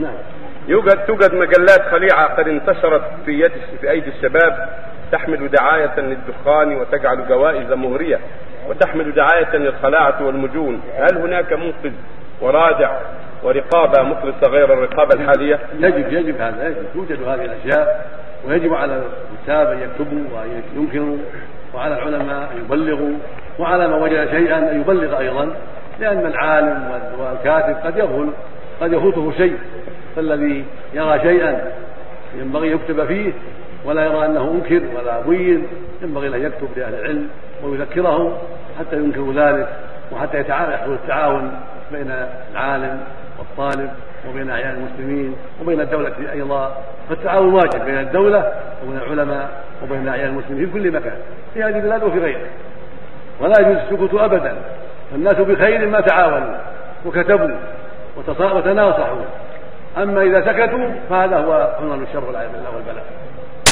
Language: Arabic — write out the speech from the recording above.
نعم يوجد توجد مجلات خليعة قد انتشرت في يد في أيدي الشباب تحمل دعاية للدخان وتجعل جوائز مغرية وتحمل دعاية للخلاعة والمجون. هل هناك منقذ ورادع ورقابة مخلصة غير الرقابة الحالية؟ يجب يجب هذا يجب. توجد هذه الأشياء ويجب على الكتاب أن يكتبوا وأن ينكروا وعلى العلماء أن يبلغوا وعلى من وجد شيئا أن يبلغ أيضا لأن العالم والكاتب قد يغفل قد يفوته شيء. فالذي يرى شيئا ينبغي يكتب فيه ولا يرى أنه انكر ولا بين ينبغي له يكتب لأهل العلم ويذكرهم حتى ينكروا ذلك وحتى يحصل التعاون بين العالم والطالب وبين اعيان المسلمين وبين الدولة أيضا. فالتعاون واجب بين الدولة وبين العلماء وبين اعيان المسلمين في كل مكان في هذه البلاد وفي غيرها ولا يجوز السكوت ابدا الناس بخير ما تعاونوا وكتبوا وتناصحوا. أما إذا سكتوا فهذا هو عنوان الشر والعياذ بالله والبلاء.